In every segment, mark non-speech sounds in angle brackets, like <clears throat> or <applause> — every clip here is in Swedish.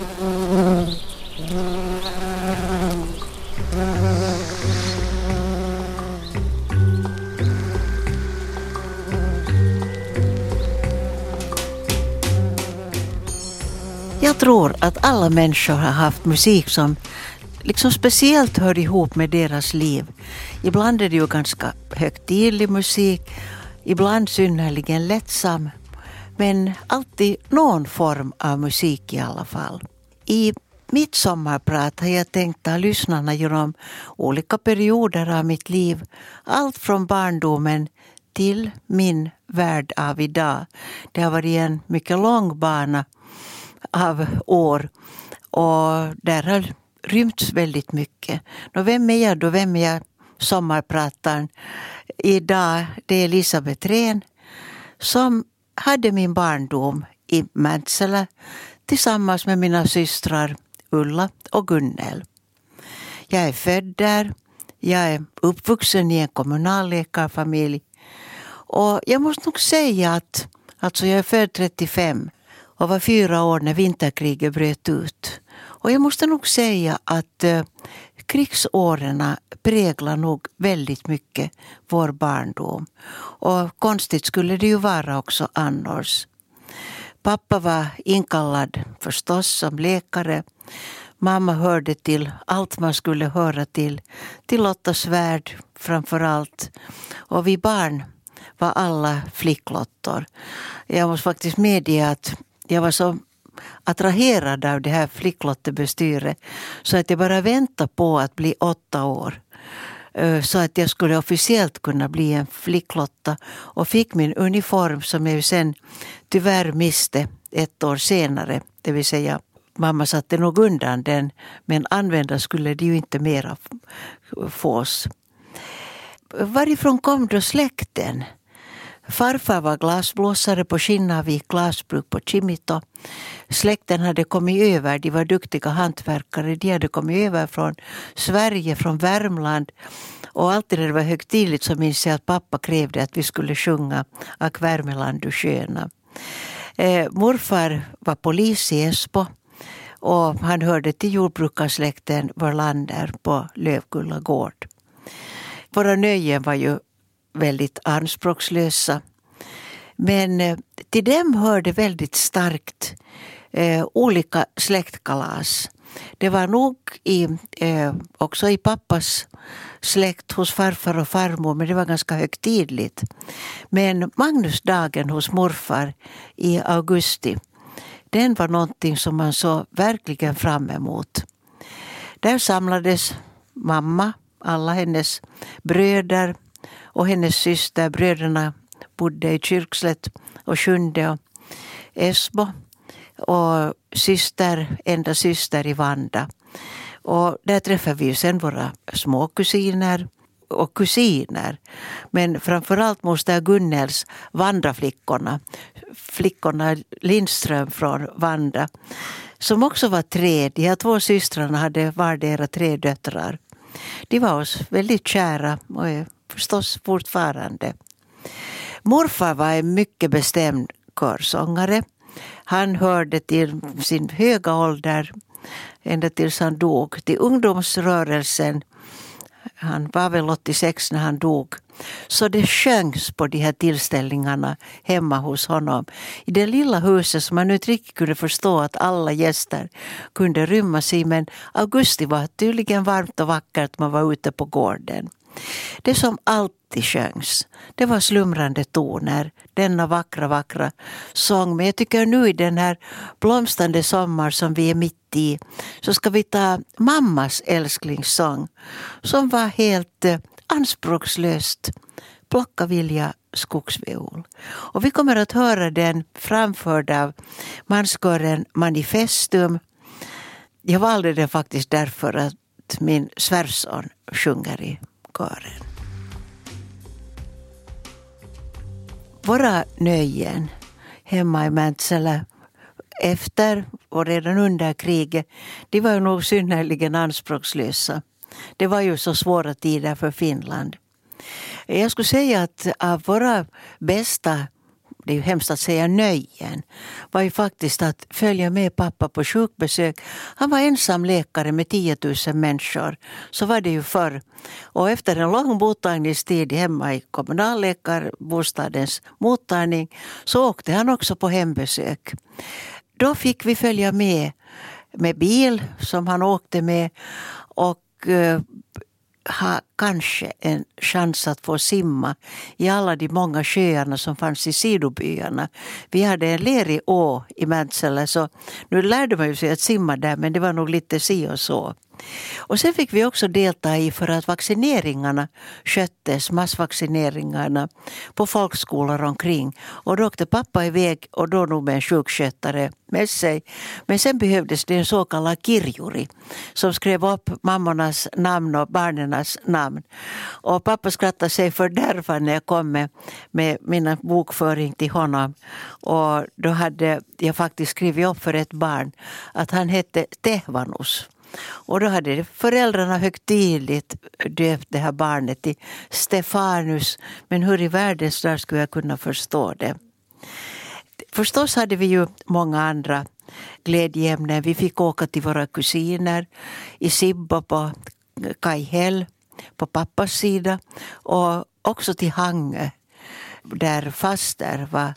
Jag tror att alla människor har haft musik som liksom speciellt hör ihop med deras liv. Ibland är det ju ganska högtidlig musik, ibland synnerligen lättsam, men alltid någon form av musik i alla fall. I mitt sommarprat har jag tänkt ta lyssnarna genom olika perioder av mitt liv. Allt från barndomen till min värld av idag. Det har varit en mycket lång bana av år och där har rymts väldigt mycket. Och vem är jag då? Vem är jag? Sommarprataren. Idag det är Elisabeth Rehn som hade min barndom i Mäntsälä tillsammans med mina systrar Ulla och Gunnel. Jag är född där. Jag är uppvuxen i en kommunalläkarfamilj. Och jag måste nog säga att alltså jag är född 35 och var fyra år när vinterkriget bröt ut. Och jag måste nog säga att eh, krigsåren präglar nog väldigt mycket vår barndom. Och konstigt skulle det ju vara också annars. Pappa var inkallad förstås som läkare. Mamma hörde till allt man skulle höra till. Till Lottas värld framför allt. Och vi barn var alla flicklottor. Jag måste faktiskt medge att jag var så attraherad av det här flicklottebestyret så att jag bara väntade på att bli åtta år eh, så att jag skulle officiellt kunna bli en flicklotta och fick min uniform som jag sen tyvärr miste ett år senare. Det vill säga, mamma satte nog undan den men använda skulle de ju inte mera fås. Varifrån kom då släkten? Farfar var glasblåsare på Skinnavik glasbruk på Kimito. Släkten hade kommit över, de var duktiga hantverkare. De hade kommit över från Sverige, från Värmland. Och alltid när det var högtidligt så minns jag att pappa krävde att vi skulle sjunga Ack Värmeland du sköna. Eh, morfar var polis i Esbo och han hörde till jordbrukarsläkten Warlander på Lövkulla gård. Våra nöjen var ju väldigt anspråkslösa. Men eh, till dem hörde väldigt starkt eh, olika släktkalas. Det var nog i, eh, också i pappas släkt hos farfar och farmor, men det var ganska högtidligt. Men Magnusdagen hos morfar i augusti, den var någonting som man såg verkligen fram emot. Där samlades mamma, alla hennes bröder, och hennes syster, bröderna bodde i Kyrkslätt och Sjunde och Esbo. Och syster, enda syster i Vanda. Och där träffade vi sen våra småkusiner och kusiner. Men framförallt moster Gunnels Vandaflickorna. Flickorna Lindström från Vanda. Som också var tre. De här två systrarna hade vardera tre döttrar. De var oss väldigt kära och är förstås fortfarande. Morfar var en mycket bestämd körsångare. Han hörde till sin höga ålder, ända tills han dog, till ungdomsrörelsen. Han var väl 86 när han dog. Så det sjöngs på de här tillställningarna hemma hos honom. I det lilla huset som man inte riktigt kunde förstå att alla gäster kunde rymmas i. Men augusti var tydligen varmt och vackert. Man var ute på gården. Det som alltid sjöngs, det var slumrande toner, denna vackra, vackra sång. Men jag tycker nu i den här blomstrande sommar som vi är mitt i, så ska vi ta mammas älsklingssång som var helt eh, anspråkslöst Plocka vilja skogsviol. Och vi kommer att höra den framförd av manskören Manifestum. Jag valde den faktiskt därför att min svärson sjunger i kören. Våra nöjen hemma i Mäntsälä efter och redan under kriget, de var ju nog synnerligen anspråkslösa. Det var ju så svåra tider för Finland. Jag skulle säga att av våra bästa det är ju hemskt att säga nöjen, var ju faktiskt att följa med pappa på sjukbesök. Han var ensam läkare med 10 000 människor. Så var det ju förr. Och efter en lång mottagningstid hemma i kommunalläkarbostadens mottagning så åkte han också på hembesök. Då fick vi följa med med bil som han åkte med och eh, ha kanske en chans att få simma i alla de många sjöarna som fanns i sidobyarna. Vi hade en lerig å i Mäntsälä så nu lärde man sig att simma där men det var nog lite si och så. Och sen fick vi också delta i för att vaccineringarna sköttes, massvaccineringarna på folkskolor omkring. Och då åkte pappa iväg och då nog med en sjukskötare med sig. Men sen behövdes det en så kallad kirjuri som skrev upp mammornas namn och barnens namn. Och pappa skrattade sig fördärvad när jag kom med, med min bokföring till honom. Och då hade jag faktiskt skrivit upp för ett barn att han hette Tehvanus. Och då hade föräldrarna högtidligt döpt det här barnet till Stefanus. Men hur i världens där skulle jag kunna förstå det? Förstås hade vi ju många andra glädjeämnen. Vi fick åka till våra kusiner i Sibba på Kajhäll på pappas sida och också till Hangö där faster var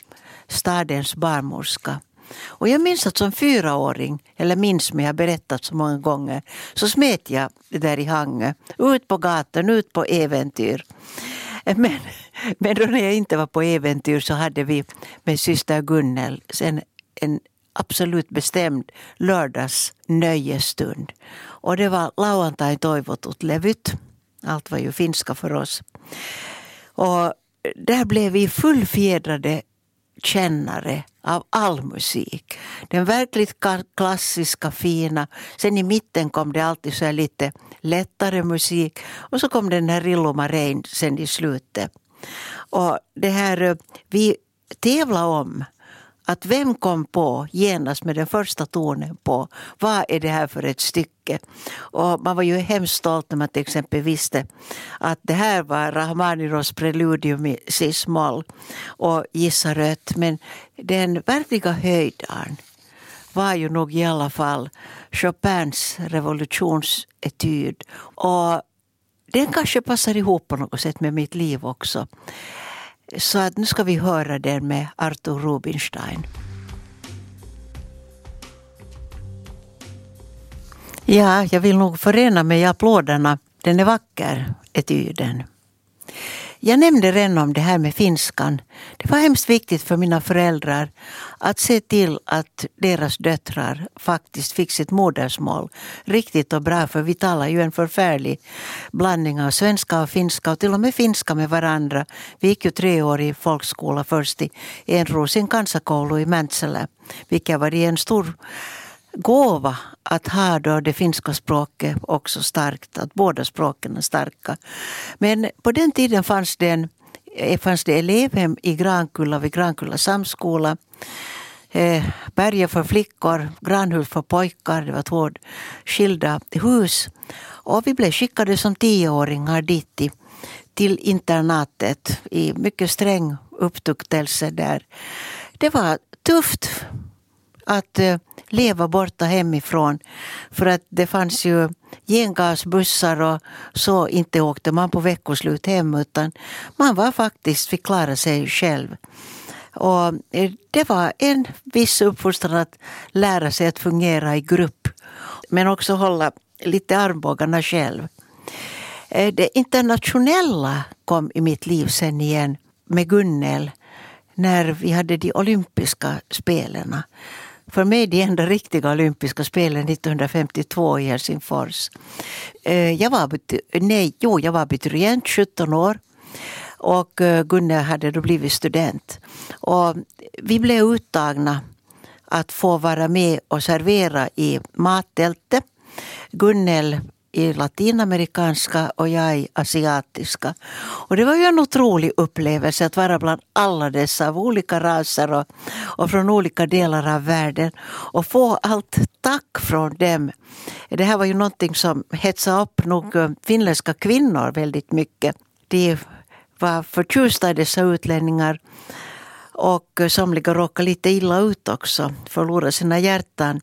stadens barnmorska. Och jag minns att som fyraåring, eller minns mig, jag har berättat så många gånger, så smet jag där i Hangö, ut på gatan, ut på äventyr. Men, men då när jag inte var på äventyr så hade vi med syster Gunnel sen en absolut bestämd lördags nöjesstund. Och det var lauantai toivotut levyt. Allt var ju finska för oss. Och där blev vi fullfjädrade kännare av all musik. Den verkligt klassiska, fina. Sen i mitten kom det alltid så lite lättare musik. Och så kom den här Rillo Marein sen i slutet. Och det här, eh, vi tävlade om att vem kom på genast med den första tonen på vad är det här för ett stycke? Och man var ju hemskt stolt när man till exempel visste att det här var Rahmaninovs preludium i cis-moll och Gissa rött. Men den verkliga höjdaren var ju nog i alla fall Chopins revolutionsetyd. Och den kanske passar ihop på något sätt med mitt liv också. Så att nu ska vi höra den med Arthur Rubinstein. Ja, jag vill nog förena mig i applåderna. Den är vacker, etyden. Jag nämnde redan om det här med finskan. Det var hemskt viktigt för mina föräldrar att se till att deras döttrar faktiskt fick sitt modersmål riktigt och bra. För vi talar ju en förfärlig blandning av svenska och finska och till och med finska med varandra. Vi gick ju tre år i folkskola först i Enrosin kansakoulu i Mäntsälä, vilket var en stor gåva att ha då det finska språket också starkt, att båda språken är starka. Men på den tiden fanns det, en, eh, fanns det elevhem i Grankulla vid Grankulla samskola. Eh, Berga för flickor, Granhult för pojkar. Det var två skilda hus. Och vi blev skickade som tioåringar dit till internatet i mycket sträng upptuktelse där. Det var tufft att eh, leva borta hemifrån. För att det fanns ju gengasbussar och så inte åkte man på veckoslut hem utan man var faktiskt fick klara sig själv. Och eh, det var en viss uppfostran att lära sig att fungera i grupp men också hålla lite armbågarna själv. Eh, det internationella kom i mitt liv sen igen med Gunnel när vi hade de olympiska spelen för mig de enda riktiga olympiska spelen 1952 i Helsingfors. Eh, jag var, nej, jo, jag var abiturient, 17 år. Och eh, Gunnar hade då blivit student. Och vi blev uttagna att få vara med och servera i mattältet. Gunnel i latinamerikanska och jag i asiatiska. Och det var ju en otrolig upplevelse att vara bland alla dessa av olika raser och, och från olika delar av världen och få allt tack från dem. Det här var ju någonting som hetsade upp nog eh, finländska kvinnor väldigt mycket. De var förtjusta i dessa utlänningar Och eh, somliga råkade lite illa ut också, förlorade sina hjärtan.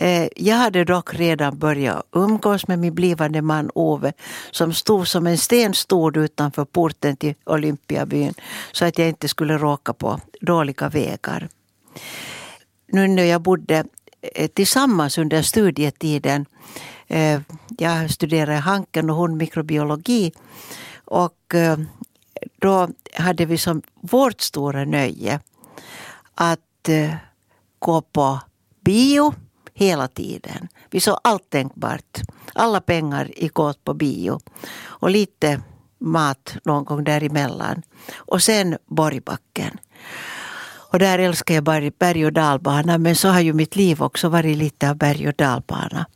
Eh, jag hade dock redan börjat umgås med min blivande man Ove som stod som en sten stod utanför porten till Olympiabyn så att jag inte skulle råka på dåliga vägar. Nu när jag bodde eh, tillsammans under studietiden eh, jag studerade Hanken och hon mikrobiologi. Och då hade vi som vårt stora nöje att gå på bio hela tiden. Vi såg allt tänkbart. Alla pengar gick åt på bio. Och lite mat någon gång däremellan. Och sen Borgbacken. Och där älskar jag berg och dalbana men så har ju mitt liv också varit lite av berg och dalbana.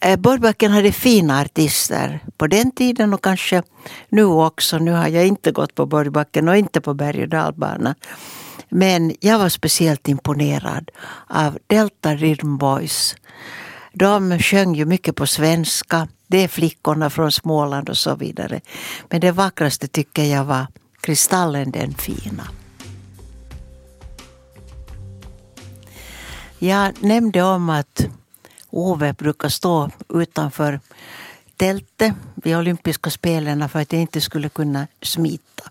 Eh, Borgbacken hade fina artister på den tiden och kanske nu också. Nu har jag inte gått på Borgbacken och inte på berg och dalbana. Men jag var speciellt imponerad av Delta Rhythm Boys. De sjöng ju mycket på svenska. Det är flickorna från Småland och så vidare. Men det vackraste tycker jag var Kristallen den fina. Jag nämnde om att Ove brukar stå utanför tältet vid olympiska spelen för att jag inte skulle kunna smita.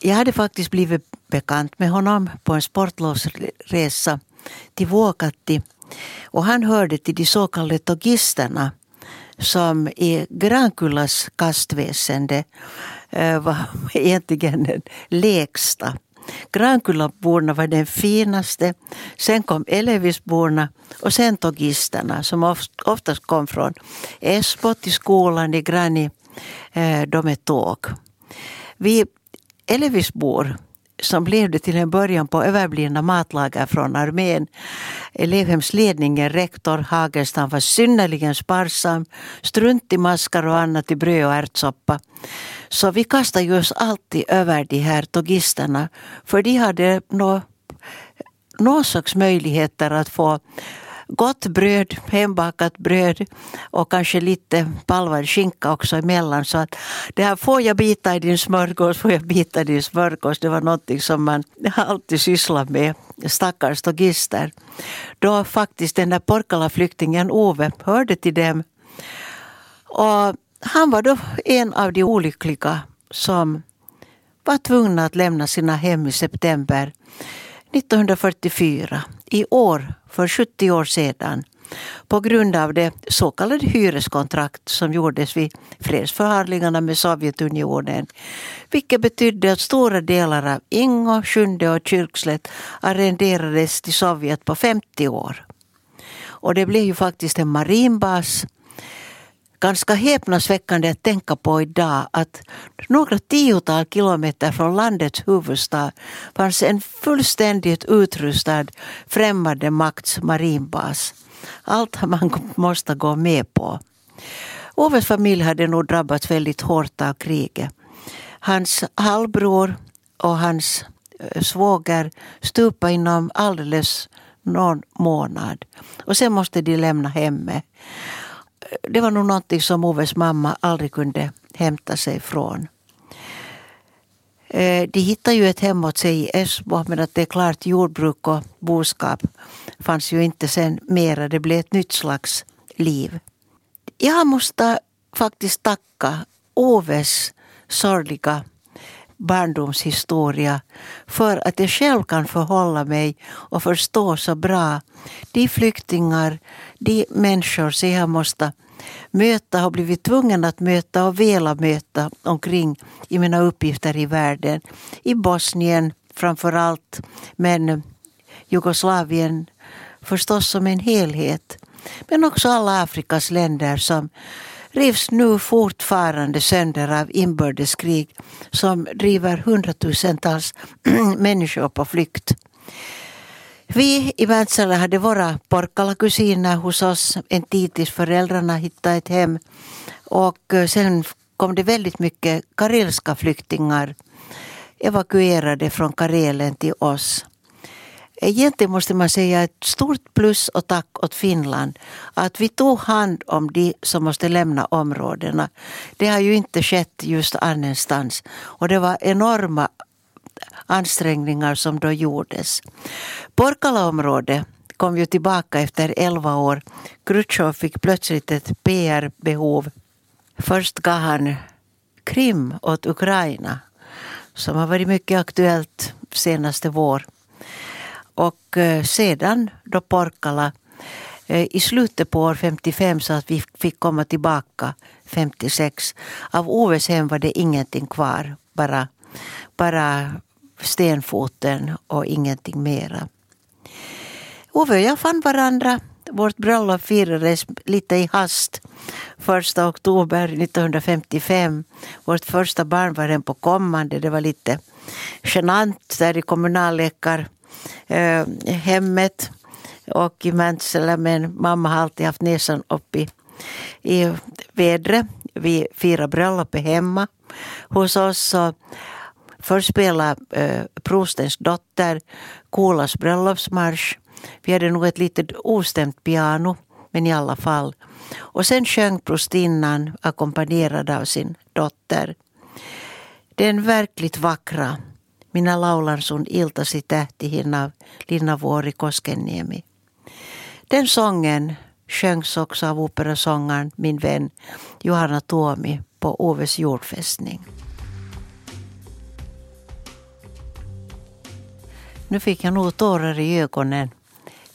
Jag hade faktiskt blivit bekant med honom på en sportlovsresa till Vuokatti. Och han hörde till de så kallade togisterna som i Grankullas kastväsende eh, var <laughs> egentligen den lägsta. Grankullaborna var den finaste. Sen kom Elevisborna och sen togisterna som oftast kom från Esbo till skolan i Grani. Eh, de är tåg. Vi Elevisbor som levde till en början på överblivna matlager från armén. Elevhemsledningen, rektor Hagelstam, var synnerligen sparsam. Strunt i maskar och annat i bröd och ärtsoppa. Så vi kastade ju oss alltid över de här togisterna. För de hade nå, någon slags möjligheter att få gott bröd, hembakat bröd och kanske lite palvad skinka också emellan. Så att det här, får jag bita i din smörgås, får jag bita i din smörgås. Det var någonting som man alltid sysslade med. Stackars togister. Då faktiskt den där Porkala-flyktingen Ove hörde till dem. Och han var då en av de olyckliga som var tvungna att lämna sina hem i september 1944, i år för 70 år sedan på grund av det så kallade hyreskontrakt som gjordes vid fredsförhandlingarna med Sovjetunionen. Vilket betydde att stora delar av Ingo, Sjunde och Kyrkslätt arrenderades till Sovjet på 50 år. Och det blev ju faktiskt en marinbas ganska häpnadsväckande att tänka på idag att några tiotal kilometer från landets huvudstad fanns en fullständigt utrustad främmande makts marinbas. Allt man måste gå med på. Oves familj hade nog drabbats väldigt hårt av kriget. Hans halvbror och hans eh, svåger stupade inom alldeles någon månad. Och sen måste de lämna hemmet det var nog någonting som Oves mamma aldrig kunde hämta sig från. Eh, de hittade ju ett hem åt sig i Esbo men att det är klart jordbruk och boskap fanns ju inte sen mera. Det blev ett nytt slags liv. Jag måste faktiskt tacka Oves sorgliga barndomshistoria för att jag själv kan förhålla mig och förstå så bra de flyktingar, de människor som jag måste möta, har blivit tvungen att möta och vela möta omkring i mina uppgifter i världen. I Bosnien framför allt, men Jugoslavien förstås som en helhet. Men också alla Afrikas länder som rivs nu fortfarande sönder av inbördeskrig som driver hundratusentals <clears throat> människor på flykt. Vi i Väntsala hade våra Porkala-kusiner hos oss en tid tills föräldrarna hittade ett hem. Och eh, sen kom det väldigt mycket karelska flyktingar evakuerade från Karelen till oss. Egentligen måste man säga ett stort plus och tack åt Finland att vi tog hand om de som måste lämna områdena. Det har ju inte skett just annanstans. Och det var enorma ansträngningar som då gjordes. Porkalaområdet kom ju tillbaka efter elva år. Chrusjtjov fick plötsligt ett PR-behov. Först gav han Krim åt Ukraina som har varit mycket aktuellt senaste vår. Och eh, sedan då Porkala eh, i slutet på år 55 så att vi fick komma tillbaka 56. Av Oves hem var det ingenting kvar. Bara, bara stenfoten och ingenting mera. Ove och jag fann varandra. Vårt bröllop firades lite i hast. Första oktober 1955. Vårt första barn var redan på kommande. Det var lite genant där i kommunalläkarhemmet eh, och i Mäntsälä. Men mamma har alltid haft näsan upp i, i vädret. Vi firade bröllopet hemma hos oss. Och först spelade eh, prostens dotter Kolas bröllopsmarsch vi hade nog ett litet ostämt piano, men i alla fall. Och sen sjöng prostinnan ackompanjerad av sin dotter. Den verkligt vackra Minä laulan sun iltasi tähtihin av Linna Vuori Koskenniemi. Den sången sjöngs också av operasångaren, min vän Johanna Tuomi på Oves jordfästning. Nu fick jag nog tårar i ögonen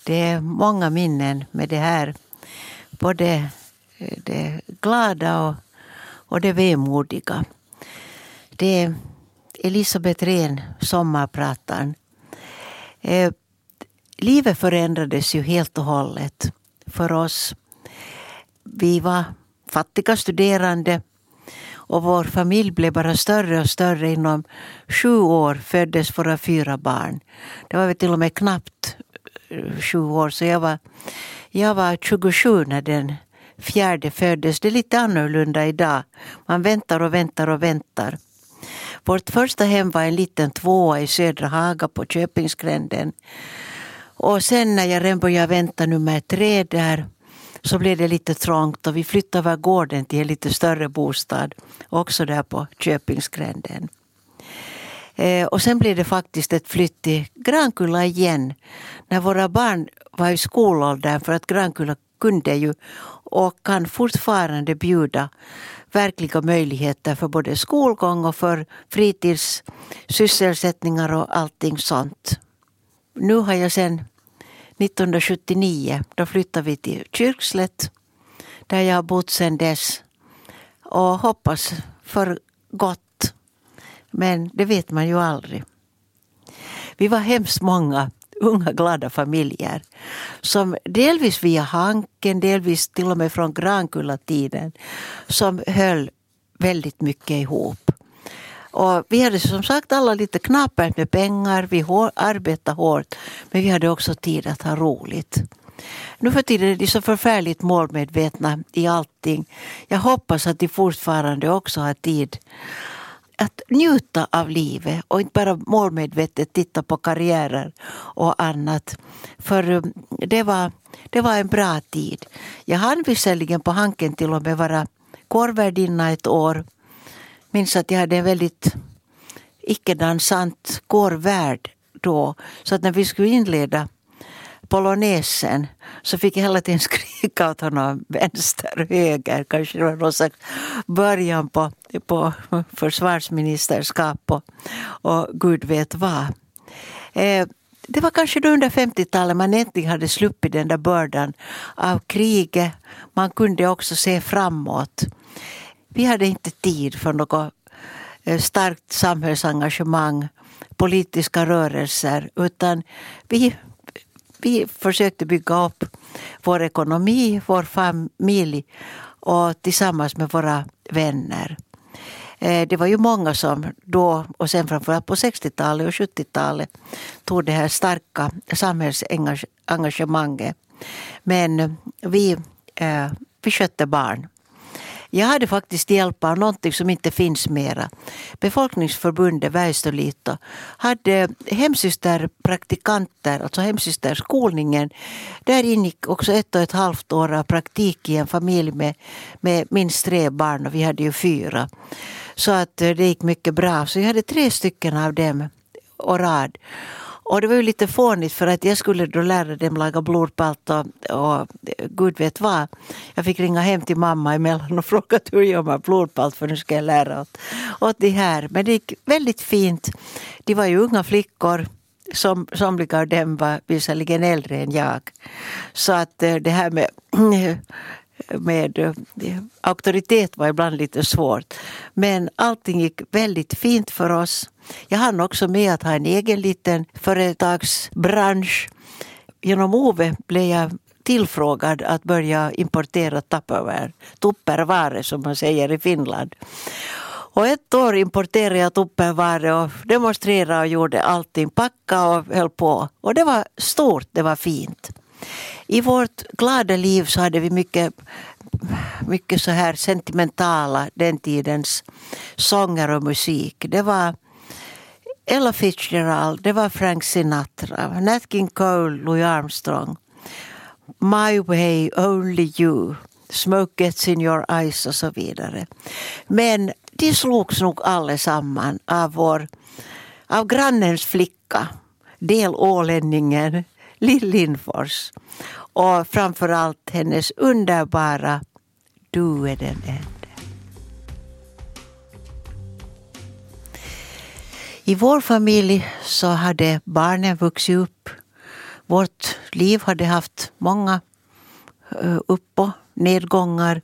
det är många minnen med det här. Både eh, det glada och, och det vemodiga. Det är Elisabeth Rehn, sommarprataren. Eh, livet förändrades ju helt och hållet för oss. Vi var fattiga studerande och vår familj blev bara större och större. Inom sju år föddes våra fyra barn. Det var väl till och med knappt eh, sju år. Så jag var, jag var 27 när den fjärde föddes. Det är lite annorlunda idag. Man väntar och väntar och väntar. Vårt första hem var en liten tvåa i Södra Haga på Köpingsgränden. Och sen när jag redan började vänta nummer tre där så blev det lite trångt och vi flyttade över gården till en lite större bostad. Också där på Köpingsgränden. Eh, och sen blev det faktiskt ett flytt till Grankulla igen. När våra barn var i skolåldern, för att Grankulla kunde ju och kan fortfarande bjuda verkliga möjligheter för både skolgång och för fritidssysselsättningar och allting sånt. Nu har jag sen 1979, då flyttade vi till Kyrkslätt där jag har bott sedan dess och hoppas för gott men det vet man ju aldrig. Vi var hemskt många unga glada familjer som delvis via Hanken, delvis till och med från Grankulla-tiden som höll väldigt mycket ihop. Och vi hade som sagt alla lite knapert med pengar, vi arbetade hårt men vi hade också tid att ha roligt. Nu för tiden är de så förfärligt målmedvetna i allting. Jag hoppas att de fortfarande också har tid att njuta av livet och inte bara målmedvetet titta på karriärer och annat. För um, det var, det var en bra tid. Jag hann visserligen på Hanken till och med vara kårvärdinna ett år. Minns att jag hade en väldigt icke-dansant kårvärd då. Så att när vi skulle inleda polonesen så fick jag hela tiden <laughs> skrika åt honom vänster, höger. Kanske det var någon slags början på, på försvarsministerskap och, och gud vet vad. Eh, det var kanske då under 50-talet man äntligen hade sluppit den där bördan av kriget. Man kunde också se framåt. Vi hade inte tid för något eh, starkt samhällsengagemang, politiska rörelser, utan vi vi försökte bygga upp vår ekonomi, vår familj och tillsammans med våra vänner. Eh, det var ju många som då, och sen framförallt på 60-talet och 70-talet, tog det här starka samhällsengagemanget. Men vi, eh, vi skötte barn. Jag hade faktiskt hjälp av någonting som inte finns mera. Befolkningsförbundet Väestölito hade hemsysterpraktikanter, alltså hemsysterskolningen. Där ingick också ett och ett halvt år av praktik i en familj med, med minst tre barn och vi hade ju fyra. Så att eh, det gick mycket bra. Så jag hade tre stycken av dem och rad. Och det var ju lite fånigt för att jag skulle då lära dem laga blodpalt och, och gud vet vad. Jag fick ringa hem till mamma emellan och <laughs> fråga hur gör man blodpalt för nu ska jag lära åt, åt de här. Men det gick väldigt fint. De var ju unga flickor. Som, somliga av dem var visserligen äldre än jag. Så att eh, det här med <clears throat> eh, med eh, auktoritet var ibland lite svårt. Men allting gick väldigt fint för oss. Jag hann också med att ha en egen liten företagsbransch. Genom Ove blev jag tillfrågad att börja importera tupperware, tupperware som man säger i Finland. Och ett år importerade jag tupperware och demonstrerade och gjorde allting, packa och höll på. Och det var stort, det var fint. I vårt glada liv så hade vi mycket, mycket så här sentimentala, den tidens sånger och musik. Det var Ella Fitzgerald, det var Frank Sinatra, Nat King Cole, Louis Armstrong. My way, only you. Smoke gets in your eyes och så vidare. Men de slogs nog allesamman av, vår, av grannens flicka, delålänningen Lill Lindfors. Och framförallt hennes underbara Du är den enda. I vår familj så hade barnen vuxit upp. Vårt liv hade haft många eh, upp och nedgångar.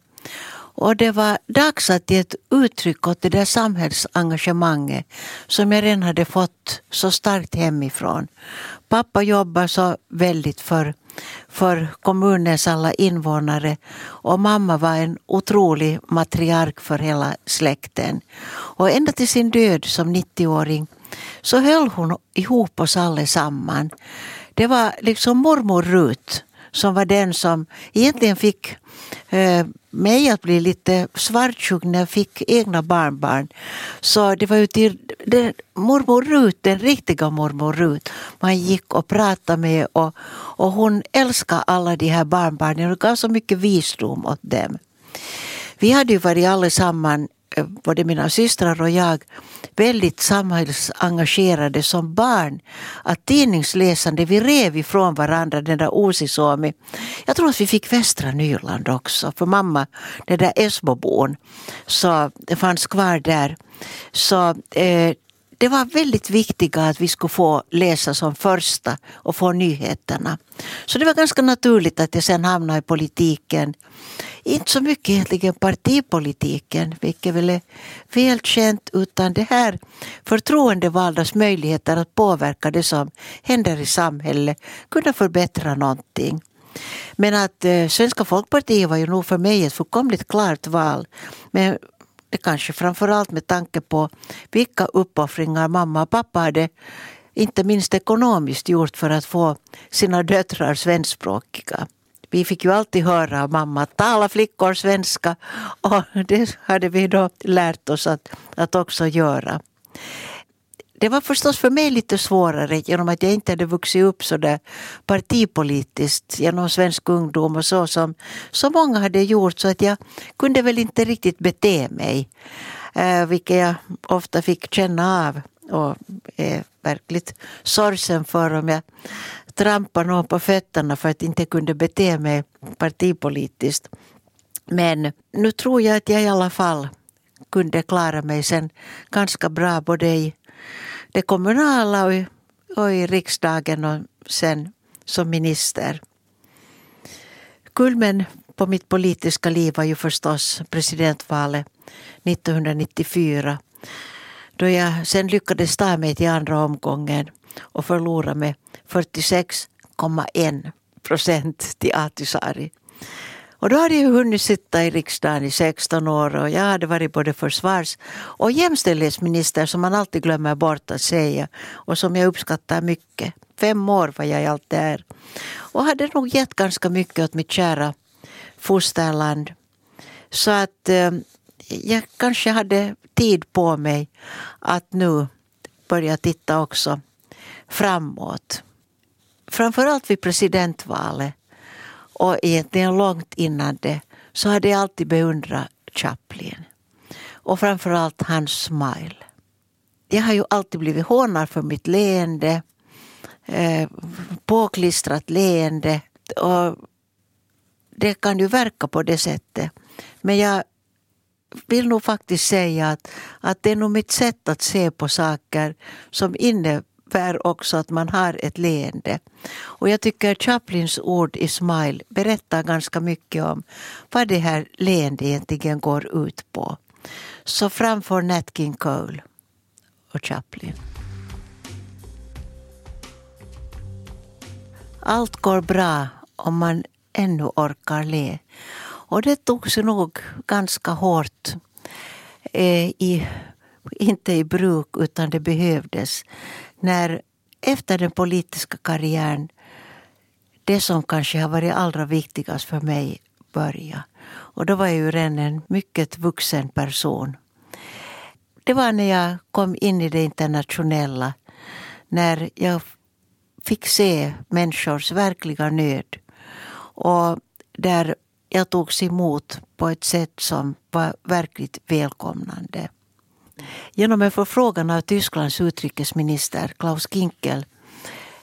Och det var dags att ge ett uttryck åt det där samhällsengagemanget som jag redan hade fått så starkt hemifrån. Pappa jobbar så väldigt för, för kommunens alla invånare och mamma var en otrolig matriark för hela släkten. Och ända till sin död som 90-åring så höll hon ihop oss allesamman. Det var liksom mormor Rut som var den som egentligen fick eh, mig att bli lite svartsjuk när jag fick egna barnbarn. Så det var ju till den, mormor Rut, den riktiga mormor Rut, man gick och pratade med och, och hon älskade alla de här barnbarnen och gav så mycket visdom åt dem. Vi hade ju varit allesammans Eh, både mina systrar och jag väldigt samhällsengagerade som barn. Att tidningsläsande, vi rev ifrån varandra den där Uusisuomi. Jag tror att vi fick Västra Nyland också, för mamma, den där Esbobon, så det fanns kvar där. Så eh, det var väldigt viktigt att vi skulle få läsa som första och få nyheterna. Så det var ganska naturligt att jag sen hamnade i politiken inte så mycket egentligen partipolitiken, vilket väl är välkänt, utan det här förtroendevaldas möjligheter att påverka det som händer i samhället, kunna förbättra någonting. Men att eh, Svenska folkpartiet var ju nog för mig ett fullkomligt klart val. Men det kanske framförallt med tanke på vilka uppoffringar mamma och pappa hade inte minst ekonomiskt gjort för att få sina döttrar svenskspråkiga. Vi fick ju alltid höra av mamma att tala flickor svenska och <laughs> det hade vi då lärt oss att, att också göra. Det var förstås för mig lite svårare genom att jag inte hade vuxit upp så där partipolitiskt genom svensk ungdom och så som så många hade gjort så att jag kunde väl inte riktigt bete mig. Eh, vilket jag ofta fick känna av och är verkligt sorgsen för om jag trampade någon på fötterna för att jag inte kunde bete mig partipolitiskt. Men nu tror jag att jag i alla fall kunde klara mig sen ganska bra både i det kommunala och i, och i riksdagen och sen som minister. Kulmen på mitt politiska liv var ju förstås presidentvalet 1994 då jag sen lyckades ta mig till andra omgången och förlorade med 46,1 procent till Ahtisaari. Och då hade jag hunnit sitta i riksdagen i 16 år och jag hade varit både försvars och jämställdhetsminister som man alltid glömmer bort att säga och som jag uppskattar mycket. Fem år var jag i allt där. Och hade nog gett ganska mycket åt mitt kära fosterland. Så att eh, jag kanske hade tid på mig att nu börja titta också framåt. Framförallt vid presidentvalet och egentligen långt innan det så hade jag alltid beundrat Chaplin. Och framförallt hans smile. jag har ju alltid blivit hånad för mitt leende. Eh, påklistrat leende. Och det kan ju verka på det sättet. Men jag vill nog faktiskt säga att, att det är nog mitt sätt att se på saker som innebär också att man har ett leende. Och jag tycker Chaplins ord i Smile berättar ganska mycket om vad det här leendet egentligen går ut på. Så framför Nat King Cole och Chaplin. Allt går bra om man ännu orkar le. Och det tog sig nog ganska hårt. Eh, i, inte i bruk, utan det behövdes. När efter den politiska karriären det som kanske har varit allra viktigast för mig började. Och då var jag ju redan en mycket vuxen person. Det var när jag kom in i det internationella. När jag fick se människors verkliga nöd. Och där jag togs emot på ett sätt som var verkligt välkomnande. Genom en förfrågan av Tysklands utrikesminister Klaus Kinkel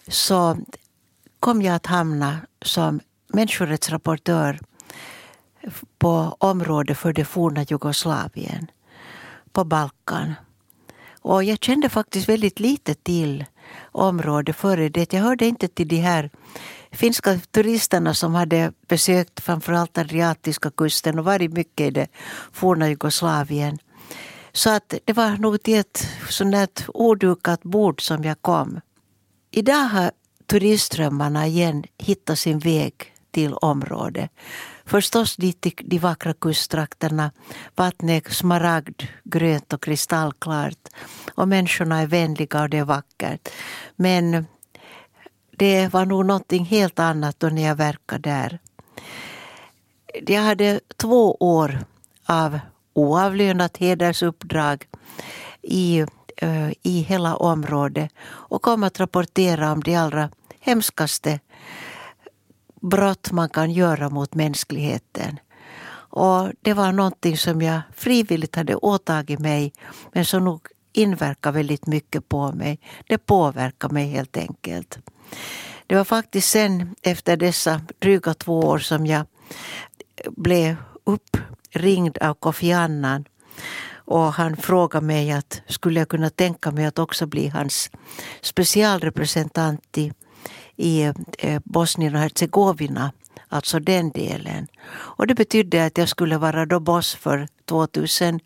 så kom jag att hamna som människorättsrapportör på området för det forna Jugoslavien, på Balkan. Och jag kände faktiskt väldigt lite till området före det. Jag hörde inte till de här finska turisterna som hade besökt framförallt Adriatiska kusten och varit mycket i det forna Jugoslavien. Så att det var nog till ett sånt odukat bord som jag kom. Idag har turistströmmarna igen hittat sin väg till området. Förstås dit till de vackra kusttrakterna. Vattnet är smaragd, grönt och kristallklart. Och människorna är vänliga och det är vackert. Men det var nog någonting helt annat då när jag verkade där. Jag hade två år av oavlönat hedersuppdrag i, eh, i hela området och kom att rapportera om de allra hemskaste brott man kan göra mot mänskligheten. Och Det var någonting som jag frivilligt hade åtagit mig men som nog inverkar väldigt mycket på mig. Det påverkar mig helt enkelt. Det var faktiskt sen efter dessa dryga två år som jag blev ringd av Kofi Annan och han frågade mig att skulle jag kunna tänka mig att också bli hans specialrepresentant i, i eh, Bosnien och Hercegovina. Alltså den delen. Och det betydde att jag skulle vara då boss för 2000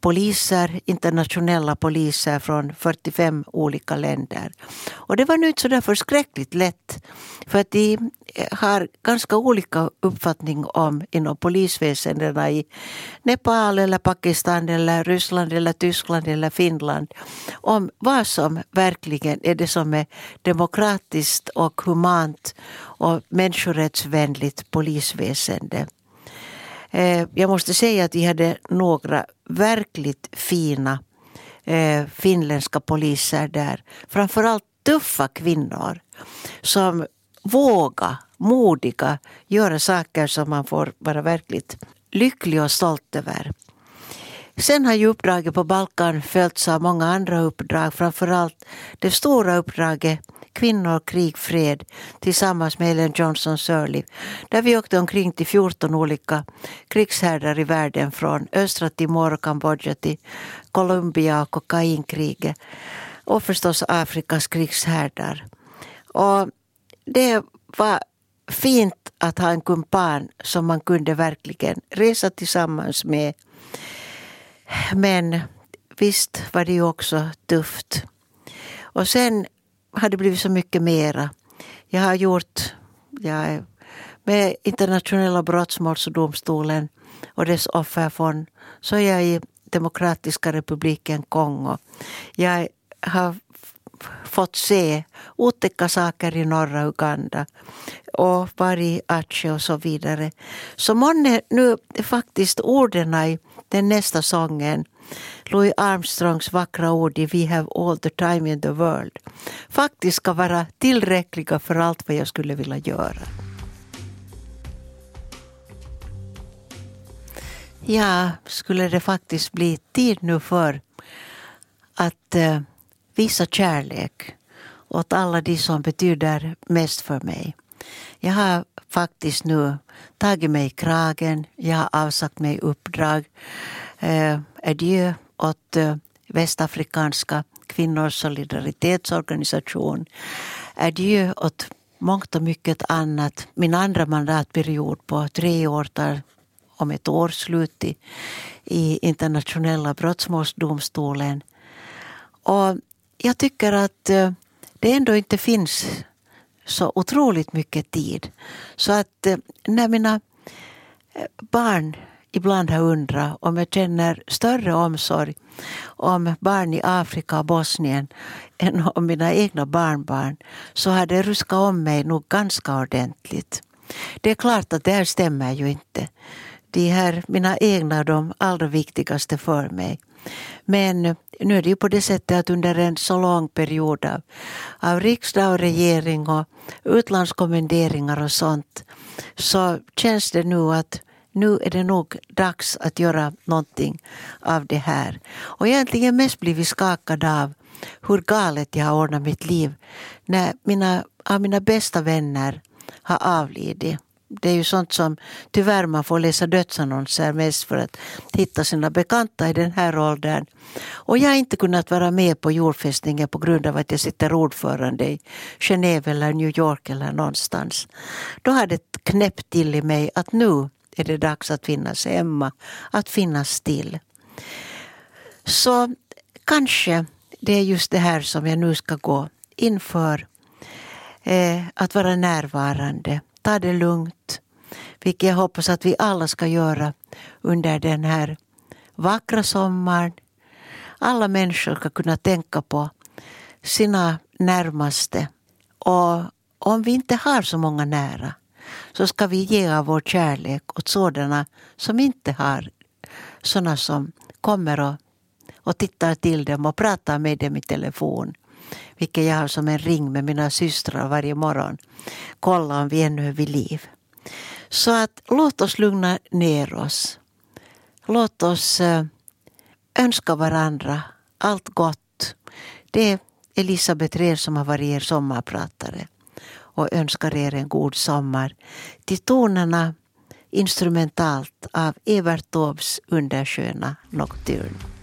poliser, internationella poliser från 45 olika länder. Och det var nu inte så där förskräckligt lätt. För att de eh, har ganska olika uppfattning om inom polisväsendena i Nepal eller Pakistan eller Ryssland eller Tyskland eller Finland. Om vad som verkligen är det som är demokratiskt och humant och människorättsvänligt polisväsende. Eh, jag måste säga att vi hade några verkligt fina eh, finländska poliser där. Framförallt tuffa kvinnor som våga, modiga, göra saker som man får vara verkligt lycklig och stolt över. Sen har ju uppdraget på Balkan följts av många andra uppdrag, framförallt det stora uppdraget Kvinnor, krig, fred tillsammans med Ellen Johnson Sirleaf. Där vi åkte omkring till 14 olika krigshärdar i världen från östra Timor och Kambodja till Colombia och kokainkriget. Och förstås Afrikas krigshärdar. Och det var fint att ha en kumpan som man kunde verkligen resa tillsammans med. Men visst var det ju också tufft. Och sen har det blivit så mycket mera. Jag har gjort jag med internationella brottmålsdomstolen och dess offerfond så är jag i Demokratiska republiken Kongo. Jag har fått se otäcka saker i norra Uganda och varit i Aceh och så vidare. Så månne nu faktiskt orden i den nästa sången Louis Armstrongs vackra ord i We have all the time in the world faktiskt ska vara tillräckliga för allt vad jag skulle vilja göra. Ja, skulle det faktiskt bli tid nu för att eh, visa kärlek åt alla de som betyder mest för mig. Jag har faktiskt nu tagit mig i kragen, jag har avsagt mig uppdrag. Eh, adjö åt eh, Västafrikanska kvinnors solidaritetsorganisation. Adjö åt mångt och mycket annat. Min andra mandatperiod på tre år tar om ett år slut i, i internationella brottmålsdomstolen. Och jag tycker att eh, det ändå inte finns så otroligt mycket tid. Så att eh, när mina barn ibland har undrat om jag känner större omsorg om barn i Afrika och Bosnien än om mina egna barnbarn så har det ruskat om mig nog ganska ordentligt. Det är klart att det här stämmer ju inte. De här, mina egna är de allra viktigaste för mig. Men nu är det ju på det sättet att under en så lång period av, av riksdag och regering och utlandskommenderingar och sånt så känns det nu att nu är det nog dags att göra någonting av det här. Och egentligen mest blivit skakad av hur galet jag har ordnat mitt liv när mina, av mina bästa vänner har avlidit. Det är ju sånt som tyvärr man får läsa dödsannonser mest för att hitta sina bekanta i den här åldern. Och jag har inte kunnat vara med på jordfästningen på grund av att jag sitter ordförande i Genève eller New York eller någonstans. Då har det knäppt till i mig att nu är det dags att finnas hemma, att finnas till. Så kanske det är just det här som jag nu ska gå inför. Eh, att vara närvarande, ta det lugnt. Vilket jag hoppas att vi alla ska göra under den här vackra sommaren. Alla människor ska kunna tänka på sina närmaste. Och om vi inte har så många nära så ska vi ge av vår kärlek åt sådana som inte har sådana som kommer och, och tittar till dem och pratar med dem i telefon. Vilket jag har som en ring med mina systrar varje morgon. Kolla om vi ännu är vid liv. Så att låt oss lugna ner oss. Låt oss eh, önska varandra allt gott. Det är Elisabeth Rehn som har varit er sommarpratare och önskar er en god sommar till tonerna instrumentalt av Evert Taubes undersköna Nocturne.